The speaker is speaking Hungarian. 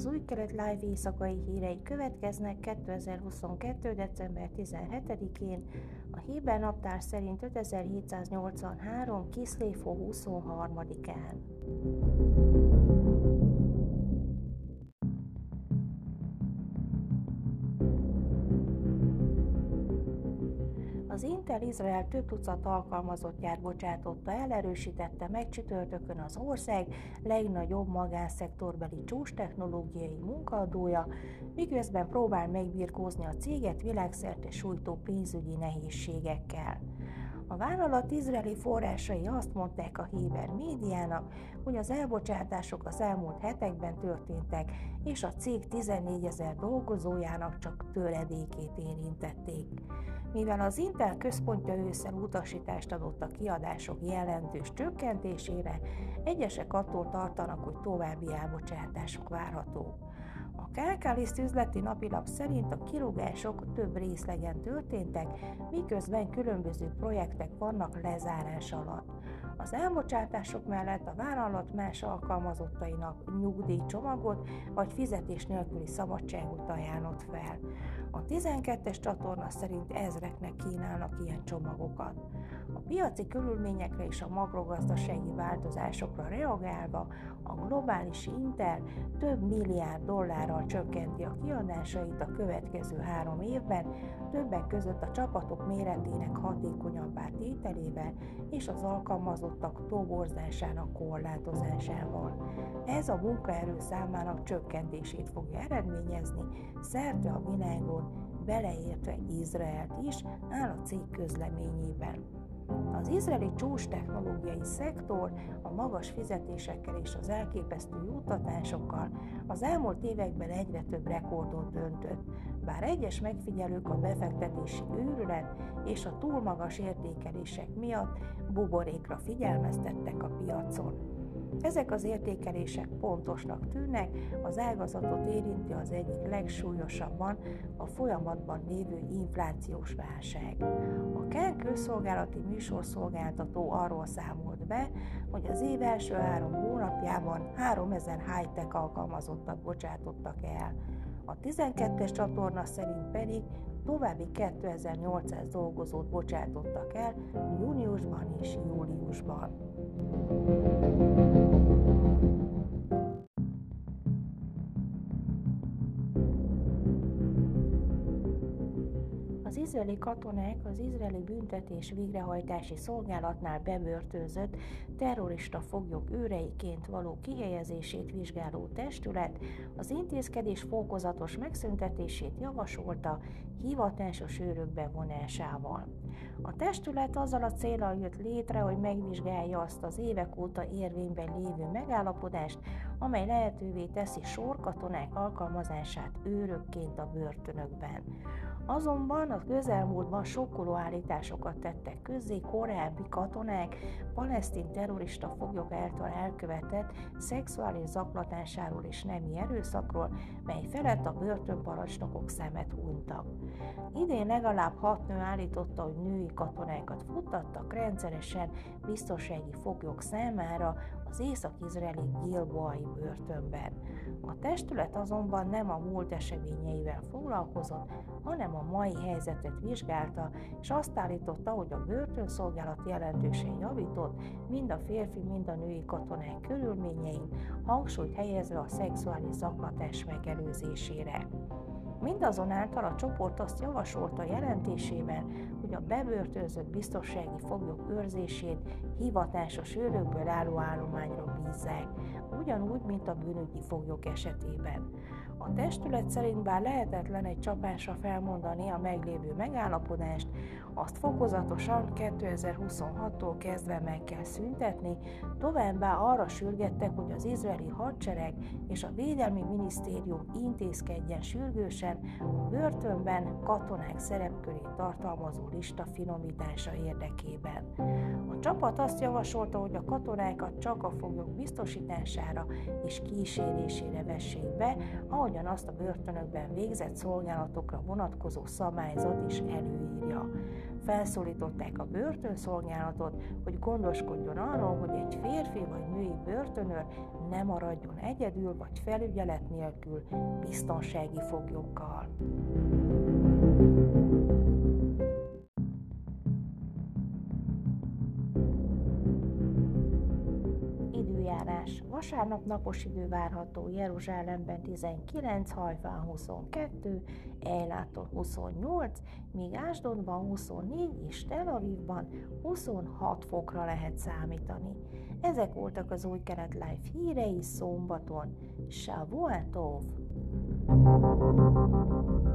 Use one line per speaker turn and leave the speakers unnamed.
Az új kelet live éjszakai hírei következnek 2022. december 17-én, a Héber naptár szerint 5783. Kiszléfó 23-án. Intel Izrael több tucat alkalmazottját bocsátotta el, erősítette meg csütörtökön az ország legnagyobb magánszektorbeli csúcs technológiai munkaadója, miközben próbál megbirkózni a céget világszerte sújtó pénzügyi nehézségekkel. A vállalat izraeli forrásai azt mondták a Héber médiának, hogy az elbocsátások az elmúlt hetekben történtek, és a cég 14 ezer dolgozójának csak töredékét érintették. Mivel az Intel központja ősszel utasítást adott a kiadások jelentős csökkentésére, egyesek attól tartanak, hogy további elbocsátások várhatók. A Kálkáliszt üzleti napilap szerint a kirúgások több részlegen történtek, miközben különböző projektek vannak lezárás alatt. Az elbocsátások mellett a vállalat más alkalmazottainak nyugdíjcsomagot vagy fizetés nélküli szabadságot ajánlott fel. A 12-es csatorna szerint ezreknek kínálnak ilyen csomagokat. A piaci körülményekre és a makrogazdasági változásokra reagálva a globális Intel több milliárd dollárral csökkenti a kiadásait a következő három évben, többek között a csapatok méretének hatékonyabbá tételével és az alkalmazottak toborzásának korlátozásával. Ez a munkaerő számának csökkentését fogja eredményezni szerte a világon, beleértve Izraelt is, áll a cég közleményében. Az izraeli csúcs technológiai szektor a magas fizetésekkel és az elképesztő juttatásokkal az elmúlt években egyre több rekordot döntött, bár egyes megfigyelők a befektetési őrület és a túl magas értékelések miatt buborékra figyelmeztettek a piacon. Ezek az értékelések pontosnak tűnnek, az ágazatot érinti az egyik legsúlyosabban a folyamatban lévő inflációs válság. A KEN közszolgálati műsorszolgáltató arról számolt be, hogy az év első három hónapjában 3000 high-tech alkalmazottat bocsátottak el. A 12-es csatorna szerint pedig további 2800 dolgozót bocsátottak el júniusban és júliusban. Izraeli katonák az izraeli büntetés végrehajtási szolgálatnál bebörtönzött terrorista foglyok őreiként való kihelyezését vizsgáló testület az intézkedés fokozatos megszüntetését javasolta hivatásos őrök bevonásával. A testület azzal a célral jött létre, hogy megvizsgálja azt az évek óta érvényben lévő megállapodást, amely lehetővé teszi sorkatonák alkalmazását őrökként a börtönökben. Azonban a közelmúltban sokkoló állításokat tettek közzé korábbi katonák palesztin terrorista foglyok által elkövetett szexuális zaklatásáról és nemi erőszakról, mely felett a börtönparancsnokok szemet hunytak. Idén legalább hat nő állította, hogy női katonákat futtattak rendszeresen biztonsági foglyok számára az észak-izraeli Gilboai börtönben. A testület azonban nem a múlt eseményeivel foglalkozott, hanem a mai helyzetet vizsgálta, és azt állította, hogy a börtönszolgálat jelentősen javított mind a férfi, mind a női katonák körülményein, hangsúlyt helyezve a szexuális zaklatás megelőzésére. Mindazonáltal a csoport azt javasolta jelentésében, hogy a bebörtönzött biztonsági foglyok őrzését hivatásos őrökből álló állományra bízzák, ugyanúgy, mint a bűnügyi foglyok esetében. A testület szerint bár lehetetlen egy csapásra felmondani a meglévő megállapodást, azt fokozatosan 2026-tól kezdve meg kell szüntetni, továbbá arra sürgettek, hogy az izraeli hadsereg és a Védelmi Minisztérium intézkedjen sürgősen a börtönben katonák szerepkörét tartalmazó lista finomítása érdekében. A csapat azt javasolta, hogy a katonákat csak a foglyok biztosítására és kísérésére vessék be, ahogyan azt a börtönökben végzett szolgálatokra vonatkozó szabályzat is előírja. Felszólították a börtönszolgálatot, hogy gondoskodjon arról, hogy egy férfi vagy női börtönőr ne maradjon egyedül vagy felügyelet nélkül biztonsági foglyokkal. időjárás. Vasárnap napos idő várható Jeruzsálemben 19, Hajfán 22, Ejláton 28, míg Ásdodban 24 és Tel Avivban 26 fokra lehet számítani. Ezek voltak az új kelet live hírei szombaton. Shavuot Tov! thank you